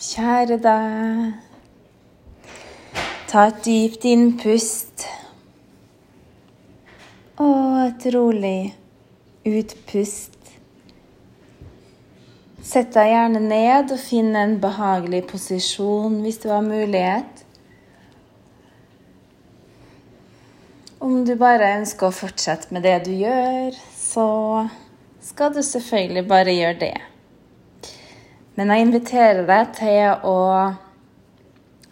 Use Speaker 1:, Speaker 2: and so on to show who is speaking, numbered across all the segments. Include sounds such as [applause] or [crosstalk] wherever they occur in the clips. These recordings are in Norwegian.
Speaker 1: Kjære deg. Ta et dypt innpust. Og et rolig utpust. Sett deg gjerne ned og finn en behagelig posisjon hvis du har mulighet. Om du bare ønsker å fortsette med det du gjør, så skal du selvfølgelig bare gjøre det. Men jeg inviterer deg til å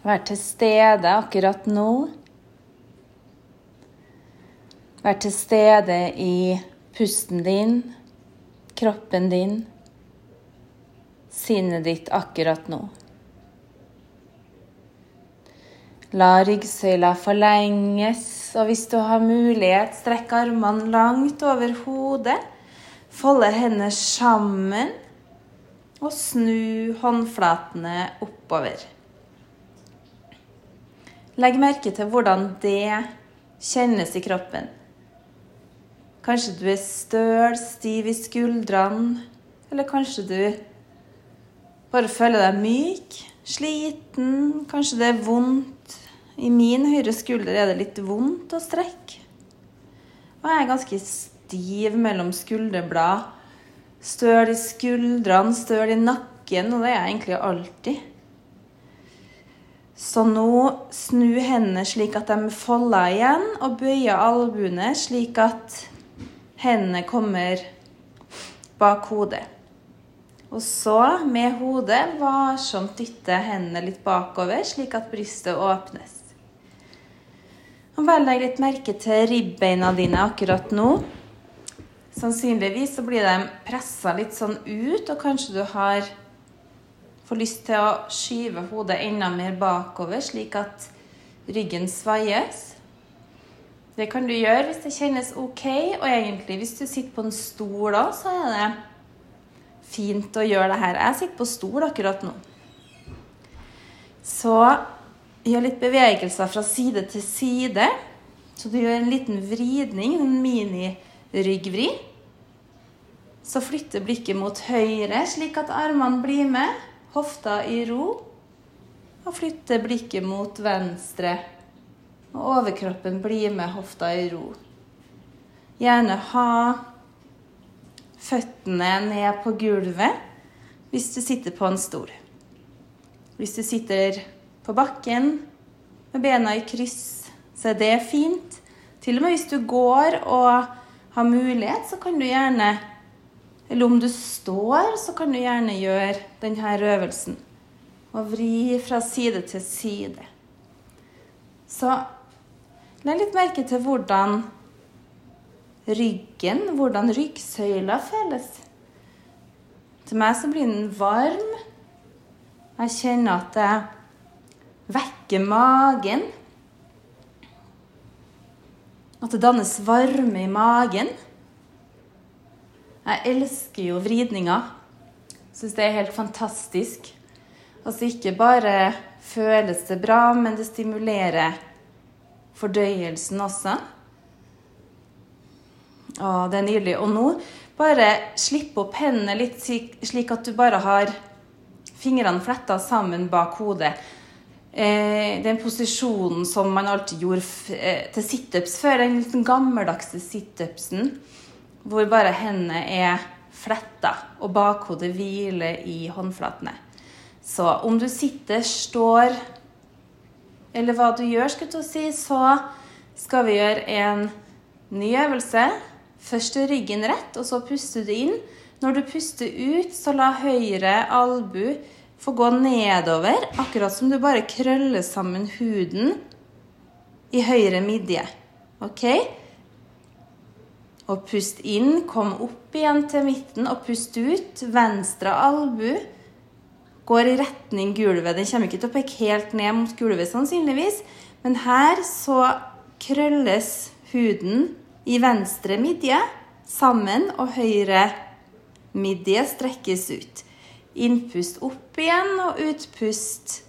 Speaker 1: være til stede akkurat nå. Være til stede i pusten din, kroppen din, sinnet ditt akkurat nå. La ryggsøyla forlenges, og hvis du har mulighet, strekk armene langt over hodet. Folde hendene sammen og snu håndflatene oppover. Legg merke til hvordan det kjennes i kroppen. Kanskje du er støl, stiv i skuldrene, eller kanskje du bare føler deg myk, sliten, kanskje det er vondt. I min høyre skulder er det litt vondt å strekke. Og jeg er ganske stiv mellom skulderblad Støl i skuldrene, støl i nakken, og det er jeg egentlig alltid. Så nå snu hendene slik at de folder igjen, og bøyer albuene slik at hendene kommer bak hodet. Og så, med hodet, varsomt dytte hendene litt bakover, slik at brystet åpnes. Og Vel legg litt merke til ribbeina dine akkurat nå. Sannsynligvis så blir de pressa litt sånn ut, og kanskje du har får lyst til å skyve hodet enda mer bakover, slik at ryggen svaies. Det kan du gjøre hvis det kjennes ok, og egentlig hvis du sitter på en stol òg, så er det fint å gjøre det her. Jeg sitter på stol akkurat nå. Så gjør litt bevegelser fra side til side. Så du gjør en liten vridning, en mini-ryggvri. Så flytter blikket mot høyre, slik at armene blir med. Hofta i ro. Og flytter blikket mot venstre. Og overkroppen blir med hofta i ro. Gjerne ha føttene ned på gulvet hvis du sitter på en stol. Hvis du sitter på bakken med bena i kryss, så er det fint. Til og med hvis du går og har mulighet, så kan du gjerne eller om du står, så kan du gjerne gjøre denne øvelsen. Og vri fra side til side. Så legg litt merke til hvordan ryggen, hvordan ryggsøyla føles. Til meg så blir den varm. Jeg kjenner at det vekker magen. At det dannes varme i magen. Jeg elsker jo vridninger. Syns det er helt fantastisk. Altså ikke bare føles det bra, men det stimulerer fordøyelsen også. Å, det er nydelig. Og nå bare slipp opp hendene litt slik at du bare har fingrene fletta sammen bak hodet. Eh, den posisjonen som man alltid gjorde eh, til situps før, den litt gammeldagse situpsen hvor bare hendene er fletta og bakhodet hviler i håndflatene. Så om du sitter, står eller hva du gjør, skal du si, så skal vi gjøre en ny øvelse. Først ryggen rett, og så puster du inn. Når du puster ut, så la høyre albu få gå nedover, akkurat som du bare krøller sammen huden i høyre midje. Ok? Og pust inn, kom opp igjen til midten, og pust ut. Venstre albu går i retning gulvet. Den kommer ikke til å peke helt ned mot gulvet, sannsynligvis. Men her så krølles huden i venstre midje sammen, og høyre midje strekkes ut. Innpust opp igjen, og utpust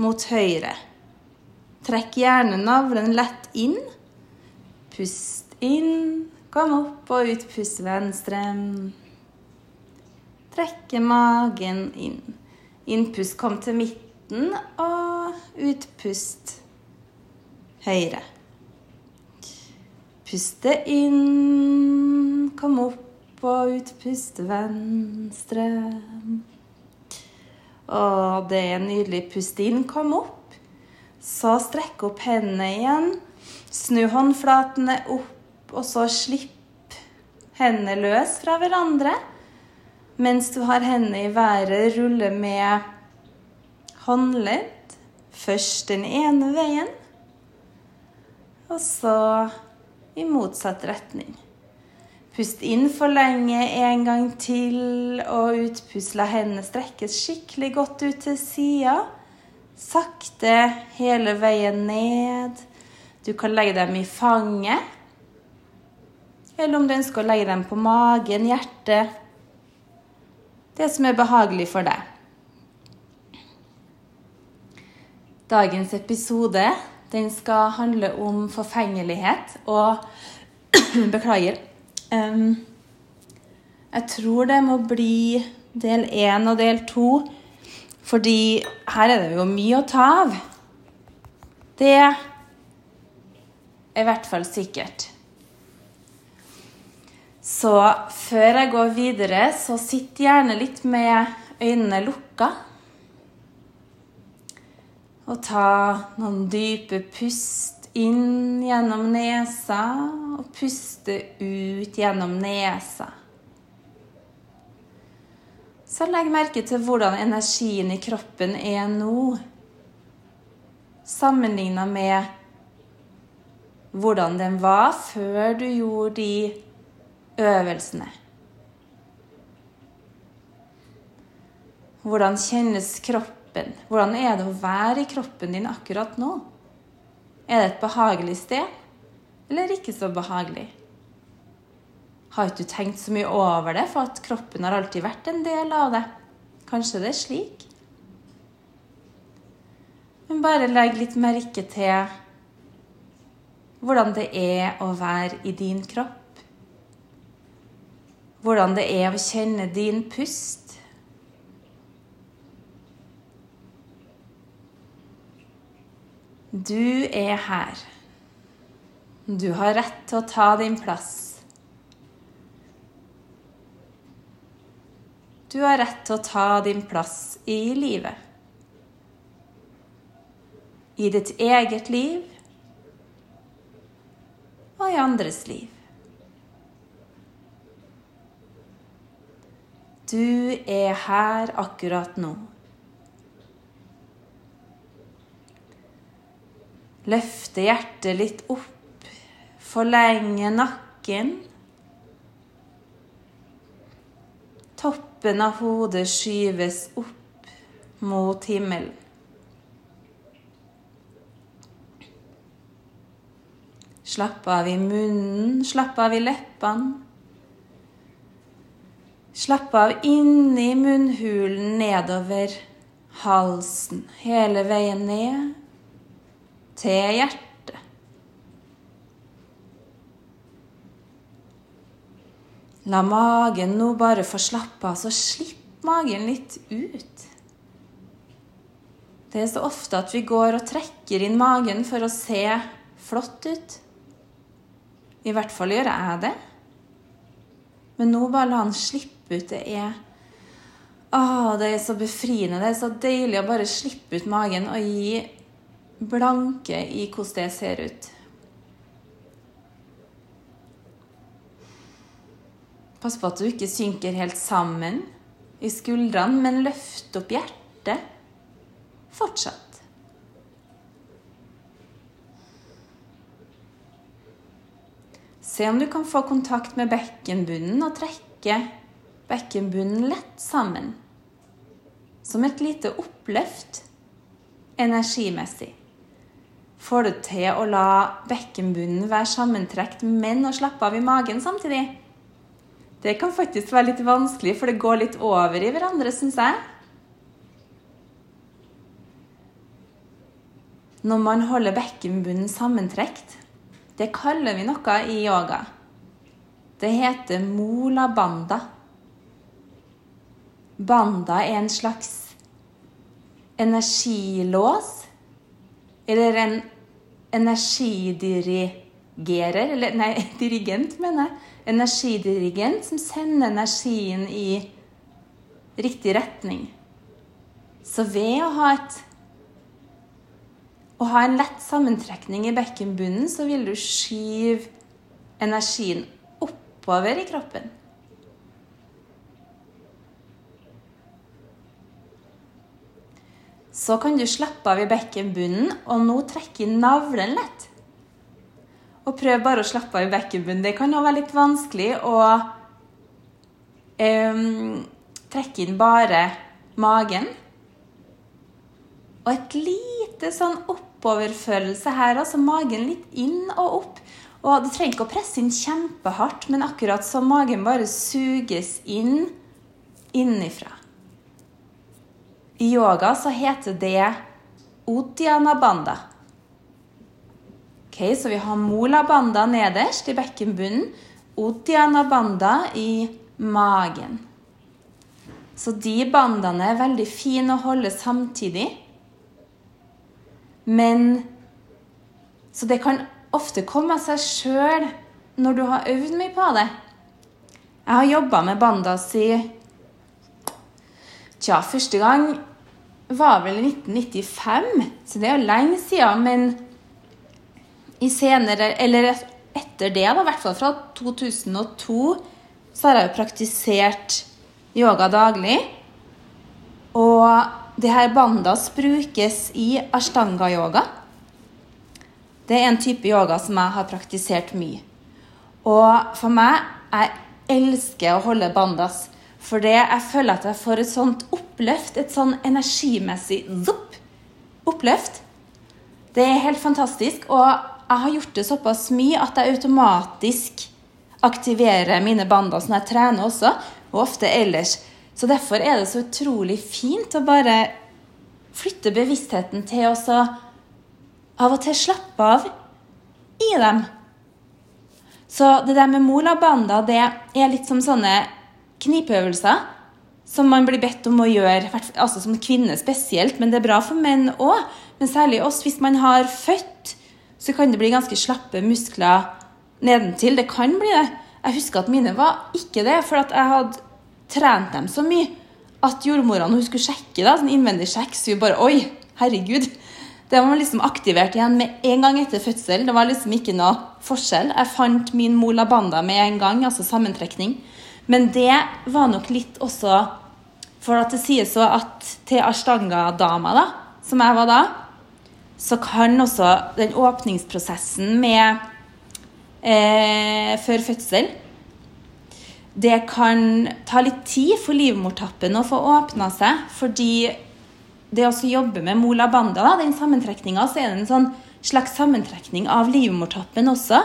Speaker 1: mot høyre. Trekk gjerne navlen lett inn. Pust inn Kom opp og ut, pust venstre. Trekke magen inn. Innpust kom til midten, og utpust høyre. Puste inn, kom opp og utpuste venstre. Og det er nydelig. Pust inn, kom opp. Så strekk opp hendene igjen. Snu håndflatene opp, og så slipp hendene løs fra hverandre. Mens du har hendene i været, rulle med håndledd. Først den ene veien, og så i motsatt retning. Pust inn for lenge en gang til, og utpust. La hendene strekkes skikkelig godt ut til sida. Sakte hele veien ned. Du kan legge dem i fanget. Eller om du ønsker å legge dem på magen, hjertet. Det som er behagelig for deg. Dagens episode den skal handle om forfengelighet og [clears throat] Beklager. Um, jeg tror det må bli del én og del to, fordi her er det jo mye å ta av. Det er i hvert fall sikkert. Så før jeg går videre, så sitt gjerne litt med øynene lukka. Og ta noen dype pust inn gjennom nesa, og puste ut gjennom nesa. Så legg merke til hvordan energien i kroppen er nå, sammenligna med hvordan den var før du gjorde de øvelsene. Hvordan kjennes kroppen? Hvordan er det å være i kroppen din akkurat nå? Er det et behagelig sted, eller ikke så behagelig? Har ikke du tenkt så mye over det, for at kroppen har alltid vært en del av det? Kanskje det er slik? Men bare legg litt merke til hvordan det er å være i din kropp. Hvordan det er å kjenne din pust. Du er her. Du har rett til å ta din plass. Du har rett til å ta din plass i livet. I ditt eget liv og i andres liv. Du er her akkurat nå. Løfte hjertet litt opp, forlenge nakken. Toppen av hodet skyves opp mot himmelen. Slapp av i munnen, slapp av i leppene. Slapp av inni munnhulen nedover halsen, hele veien ned til hjertet. La magen nå bare få slappe av, så slipp magen litt ut. Det er så ofte at vi går og trekker inn magen for å se flott ut. I hvert fall gjør jeg det. Men nå bare la han slippe ut. Det er Åh, det er så befriende. Det er så deilig å bare slippe ut magen og gi blanke i hvordan det ser ut. Pass på at du ikke synker helt sammen i skuldrene, men løft opp hjertet. Fortsatt. Se om du kan få kontakt med bekkenbunnen og trekke bekkenbunnen lett sammen. Som et lite oppløft energimessig. Får du til å la bekkenbunnen være sammentrekt, men å slappe av i magen samtidig? Det kan faktisk være litt vanskelig, for det går litt over i hverandre, syns jeg. Når man holder bekkenbunnen sammentrekt, det kaller vi noe i yoga. Det heter mola banda. Banda er en slags energilås. Eller en energidirigerer Eller nei, [laughs] dirigent, mener jeg. Energidirigent som sender energien i riktig retning. Så ved å ha et å ha en lett sammentrekning i bekkenbunnen, så vil du skyve energien oppover i kroppen. Så kan du slappe av i bekkenbunnen, og nå trekke inn navlen lett. Og prøv bare å slappe av i bekkenbunnen. Det kan også være litt vanskelig å um, trekke inn bare magen. Og et lite sånn oppoverfølelse her, altså magen litt inn og opp. Og Du trenger ikke å presse inn kjempehardt, men akkurat så magen bare suges inn innifra. I yoga så heter det Uddiyana Banda. Ok, Så vi har Mola Banda nederst i bekkenbunnen. Uddiyana Banda i magen. Så de bandene er veldig fine å holde samtidig. Men Så det kan ofte komme av seg sjøl når du har øvd mye på det. Jeg har jobba med bandas i Tja, første gang var vel i 1995, så det er jo lenge siden. Men i senere Eller etter det, da, i hvert fall fra 2002, så har jeg jo praktisert yoga daglig. Og det her bandas brukes i ashtanga-yoga. Det er en type yoga som jeg har praktisert mye. Og for meg Jeg elsker å holde bandas. For det jeg føler at jeg får et sånt oppløft, et sånn energimessig zopp, oppløft. Det er helt fantastisk. Og jeg har gjort det såpass mye at jeg automatisk aktiverer mine bandas når jeg trener også, og ofte ellers. Så derfor er det så utrolig fint å bare flytte bevisstheten til å av og til slappe av i dem. Så det der med mola banda, det er litt som sånne knipeøvelser som man blir bedt om å gjøre, altså som kvinne spesielt, men det er bra for menn òg. Men særlig oss, hvis man har født, så kan det bli ganske slappe muskler nedentil. Det kan bli det. Jeg husker at mine var ikke det, for at jeg hadde trent dem så mye at jordmora når hun skulle sjekke da, sånn innvendig sjekk, så hun bare Oi, herregud. Det var liksom aktivert igjen med en gang etter fødsel. Det var liksom ikke noe forskjell. Jeg fant min mola banda med en gang, altså sammentrekning. Men det var nok litt også For at det sies så at til ashtanga-dama, da, som jeg var da, så kan også den åpningsprosessen med eh, før fødsel det kan ta litt tid for livmortappen å få åpna seg. Fordi det å jobbe med mola banda, da, den sammentrekninga, så er det en sånn slags sammentrekning av livmortappen også.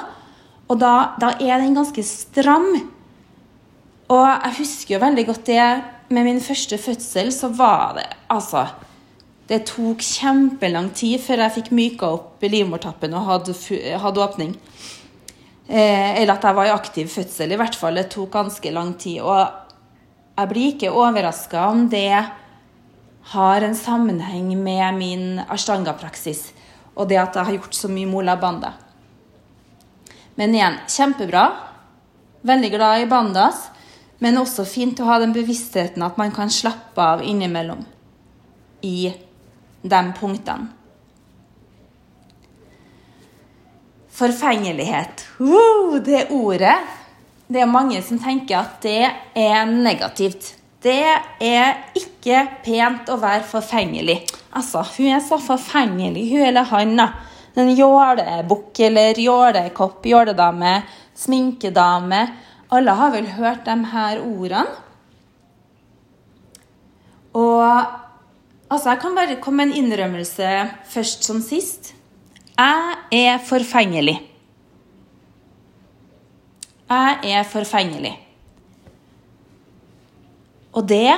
Speaker 1: Og da, da, er den ganske stram. Og jeg husker jo veldig godt det med min første fødsel, så var det altså Det tok kjempelang tid før jeg fikk myka opp livmortappen og hadde, hadde åpning. Eh, eller at jeg var i aktiv fødsel. I hvert fall. Det tok ganske lang tid. Og jeg blir ikke overraska om det har en sammenheng med min ashtanga-praksis og det at jeg har gjort så mye mola banda. Men igjen, kjempebra. Veldig glad i bandas. Men også fint å ha den bevisstheten at man kan slappe av innimellom i de punktene. Forfengelighet. Uh, det ordet Det er mange som tenker at det er negativt. Det er ikke pent å være forfengelig. Altså, hun er så forfengelig, hun eller han. da. En jålebukk eller jålekopp, jåledame, sminkedame. Alle har vel hørt de her ordene. Og altså, jeg kan bare komme med en innrømmelse først som sist. Jeg er forfengelig. Jeg er forfengelig. Og det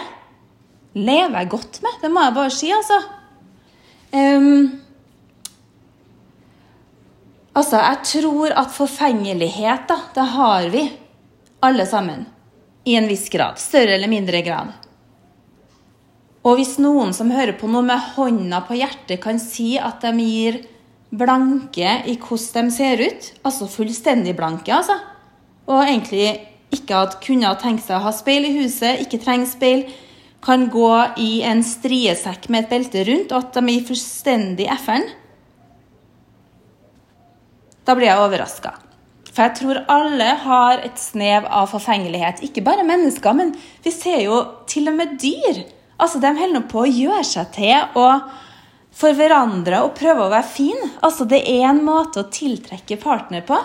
Speaker 1: lever jeg godt med. Det må jeg bare si, altså. Um, altså, jeg tror at forfengelighet, da, det har vi alle sammen. I en viss grad. Større eller mindre grad. Og hvis noen som hører på noe med hånda på hjertet, kan si at de gir blanke i hvordan de ser ut, altså fullstendig blanke, altså, og egentlig ikke hadde kunnet tenkt seg å ha speil i huset, ikke trenger speil, kan gå i en striesekk med et belte rundt, og at de er fullstendig FN, da blir jeg overraska. For jeg tror alle har et snev av forfengelighet. Ikke bare mennesker, men vi ser jo til og med dyr. Altså, De holder på å gjøre seg til og for hverandre og prøve å være fin. Altså, Det er en måte å tiltrekke partner på.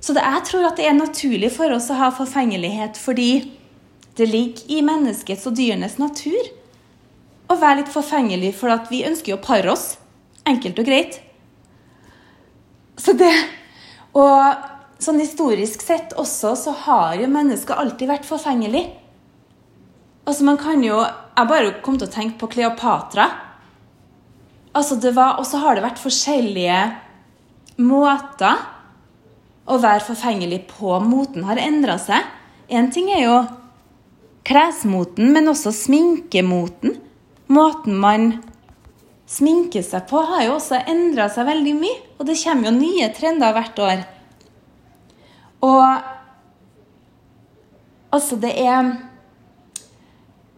Speaker 1: Så det, jeg tror at det er naturlig for oss å ha forfengelighet fordi det ligger i menneskets og dyrenes natur å være litt forfengelig, for at vi ønsker å pare oss. Enkelt og greit. Så det Og sånn historisk sett også så har jo mennesker alltid vært forfengelig. Altså, man kan jo Jeg bare kom til å tenke på Kleopatra. Altså, det var Og så har det vært forskjellige måter å være forfengelig på. Moten har endra seg. Én ting er jo klesmoten, men også sminkemoten. Måten man sminker seg på, har jo også endra seg veldig mye. Og det kommer jo nye trender hvert år. Og altså, det er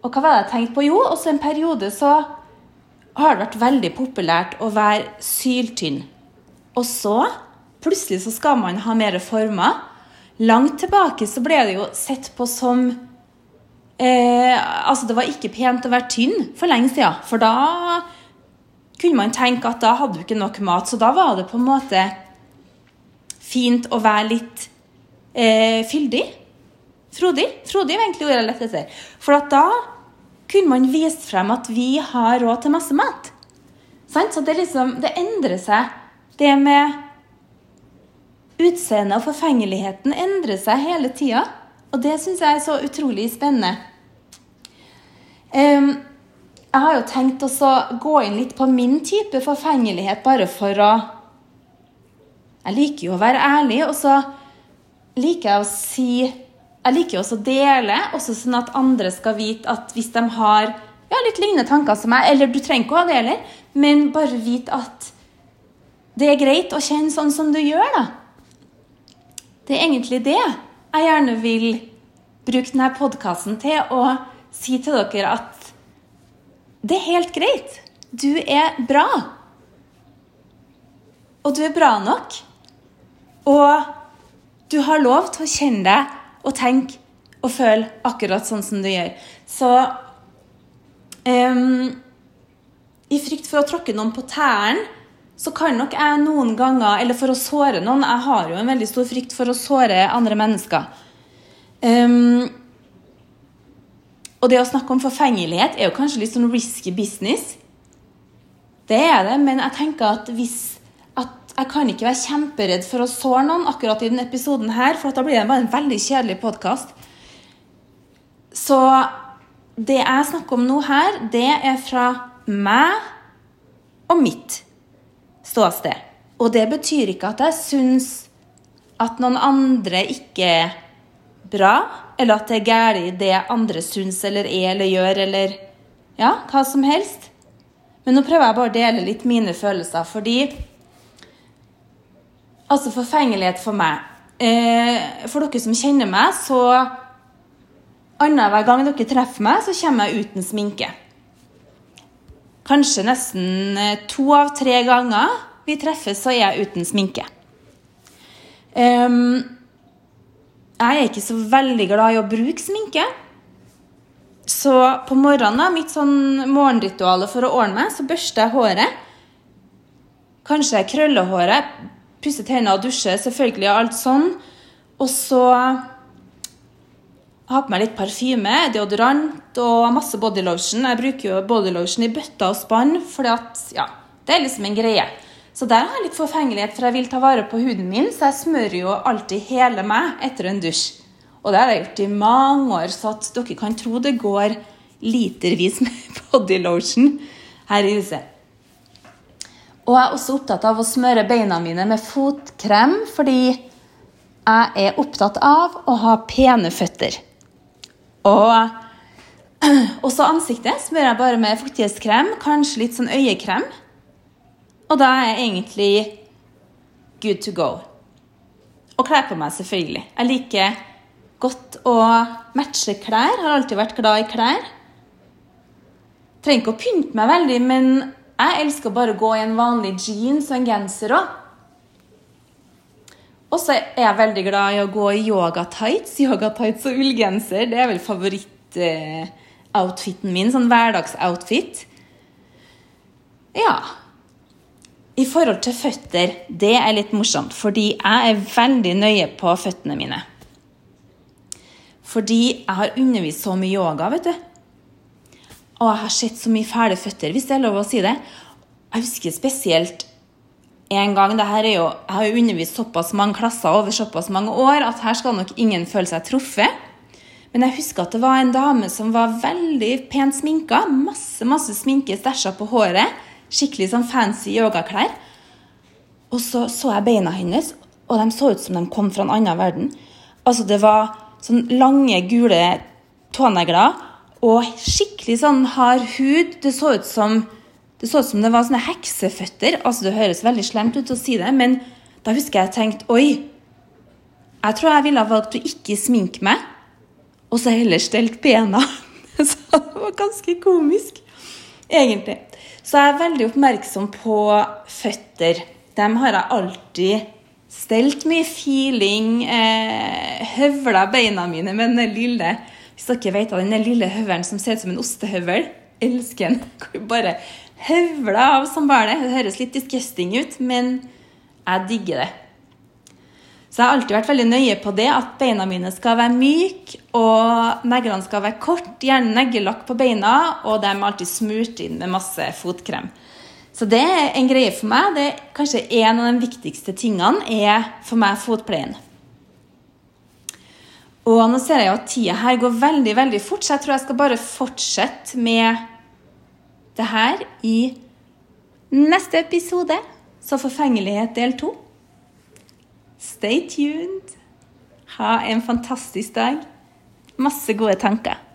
Speaker 1: og hva var det jeg tenkte på? Jo, også en periode så har det vært veldig populært å være syltynn. Og så plutselig så skal man ha mer former. Langt tilbake så ble det jo sett på som eh, Altså, det var ikke pent å være tynn for lenge siden. For da kunne man tenke at da hadde du ikke nok mat. Så da var det på en måte fint å være litt eh, fyldig. Frodig. Frodig var egentlig ordet jeg lette etter. For at da kunne man vist frem at vi har råd til masse mat. Så det, liksom, det endrer seg. Det med utseendet og forfengeligheten endrer seg hele tida. Og det syns jeg er så utrolig spennende. Jeg har jo tenkt å gå inn litt på min type forfengelighet, bare for å Jeg liker jo å være ærlig, og så liker jeg å si jeg liker også å dele, også sånn at andre skal vite at hvis de har ja, litt lignende tanker som meg, eller du trenger ikke å ha det heller, men bare vite at det er greit å kjenne sånn som du gjør, da. Det er egentlig det jeg gjerne vil bruke denne podkasten til å si til dere at det er helt greit. Du er bra. Og du er bra nok. Og du har lov til å kjenne deg og tenke og føle akkurat sånn som du gjør. Så um, I frykt for å tråkke noen på tærne, så kan nok jeg noen ganger Eller for å såre noen. Jeg har jo en veldig stor frykt for å såre andre mennesker. Um, og det å snakke om forfengelighet er jo kanskje litt sånn risky business. Det er det, men jeg tenker at hvis jeg kan ikke være kjemperedd for å såre noen akkurat i denne episoden her, for da blir det bare en veldig kjedelig podkast. Så det jeg snakker om nå her, det er fra meg og mitt ståsted. Og det betyr ikke at jeg syns at noen andre ikke er bra, eller at det er galt det andre syns eller er eller gjør, eller ja, hva som helst. Men nå prøver jeg bare å dele litt mine følelser, fordi Altså forfengelighet for meg. Eh, for dere som kjenner meg, så Annenhver gang dere treffer meg, så kommer jeg uten sminke. Kanskje nesten eh, to av tre ganger vi treffes, så er jeg uten sminke. Um, jeg er ikke så veldig glad i å bruke sminke. Så på morgenen, mitt sånn morgenritual for å ordne meg, så børster jeg håret. Kanskje jeg krøller håret pusse tennene og dusje, selvfølgelig, og alt sånn. Og så ha på meg litt parfyme, deodorant og masse bodylotion. Jeg bruker jo bodylotion i bøtter og spann, for ja, det er liksom en greie. Så der har jeg litt forfengelighet, for jeg vil ta vare på huden min, så jeg smører jo alltid hele meg etter en dusj. Og det har jeg gjort i mange år, så at dere kan tro det går litervis med [laughs] bodylotion her i huset. Og jeg er også opptatt av å smøre beina mine med fotkrem, fordi jeg er opptatt av å ha pene føtter. Og [clears throat] også ansiktet smører jeg bare med fuktighetskrem, kanskje litt sånn øyekrem. Og da er jeg egentlig good to go. Og kler på meg, selvfølgelig. Jeg liker godt å matche klær. Har alltid vært glad i klær. Trenger ikke å pynte meg veldig, men jeg elsker bare å gå i en vanlig jeans og en genser òg. Og så er jeg veldig glad i å gå i yogatights. [laughs] Yogatights og ullgenser det er vel favorittoutfiten min. Sånn hverdagsoutfit. Ja. I forhold til føtter, det er litt morsomt, fordi jeg er veldig nøye på føttene mine. Fordi jeg har undervist så mye yoga, vet du. Og jeg har sett så mye fæle føtter, hvis det er lov å si det. Jeg husker spesielt en gang. Det her er jo, jeg har jo undervist såpass mange klasser over såpass mange år at her skal nok ingen føle seg truffet. Men jeg husker at det var en dame som var veldig pent sminka. Masse masse sminke stæsja på håret. Skikkelig sånn fancy yogaklær. Og så så jeg beina hennes, og de så ut som de kom fra en annen verden. Altså, det var sånn lange, gule tånegler og skikkelig sånn hard hud. Det så ut som det så ut som det var sånne hekseføtter. Altså, Det høres veldig slemt ut å si det, men da husker jeg tenkte Oi, jeg tror jeg ville ha valgt å ikke sminke meg, og så heller stelt bena. [laughs] Så det var ganske komisk, egentlig. Så jeg er veldig oppmerksom på føtter. Dem har jeg alltid stelt mye feeling. Eh, høvla beina mine med den lille Hvis dere vet av den lille høvelen som ser ut som en ostehøvel. Elsker den. [laughs] Bare høvler av som barnet. Det høres litt disgusting ut, men jeg digger det. Så jeg har alltid vært veldig nøye på det, at beina mine skal være myke, og neglene skal være kort, gjerne neglelakk på beina, og de er alltid smurt inn med masse fotkrem. Så det er en greie for meg. Det er kanskje en av de viktigste tingene er for meg fotpleien. Og nå ser jeg jo at tida her går veldig, veldig fort, så jeg tror jeg skal bare fortsette med det her i neste episode. Så forfengelighet del to. Stay tuned. Ha en fantastisk dag. Masse gode tanker.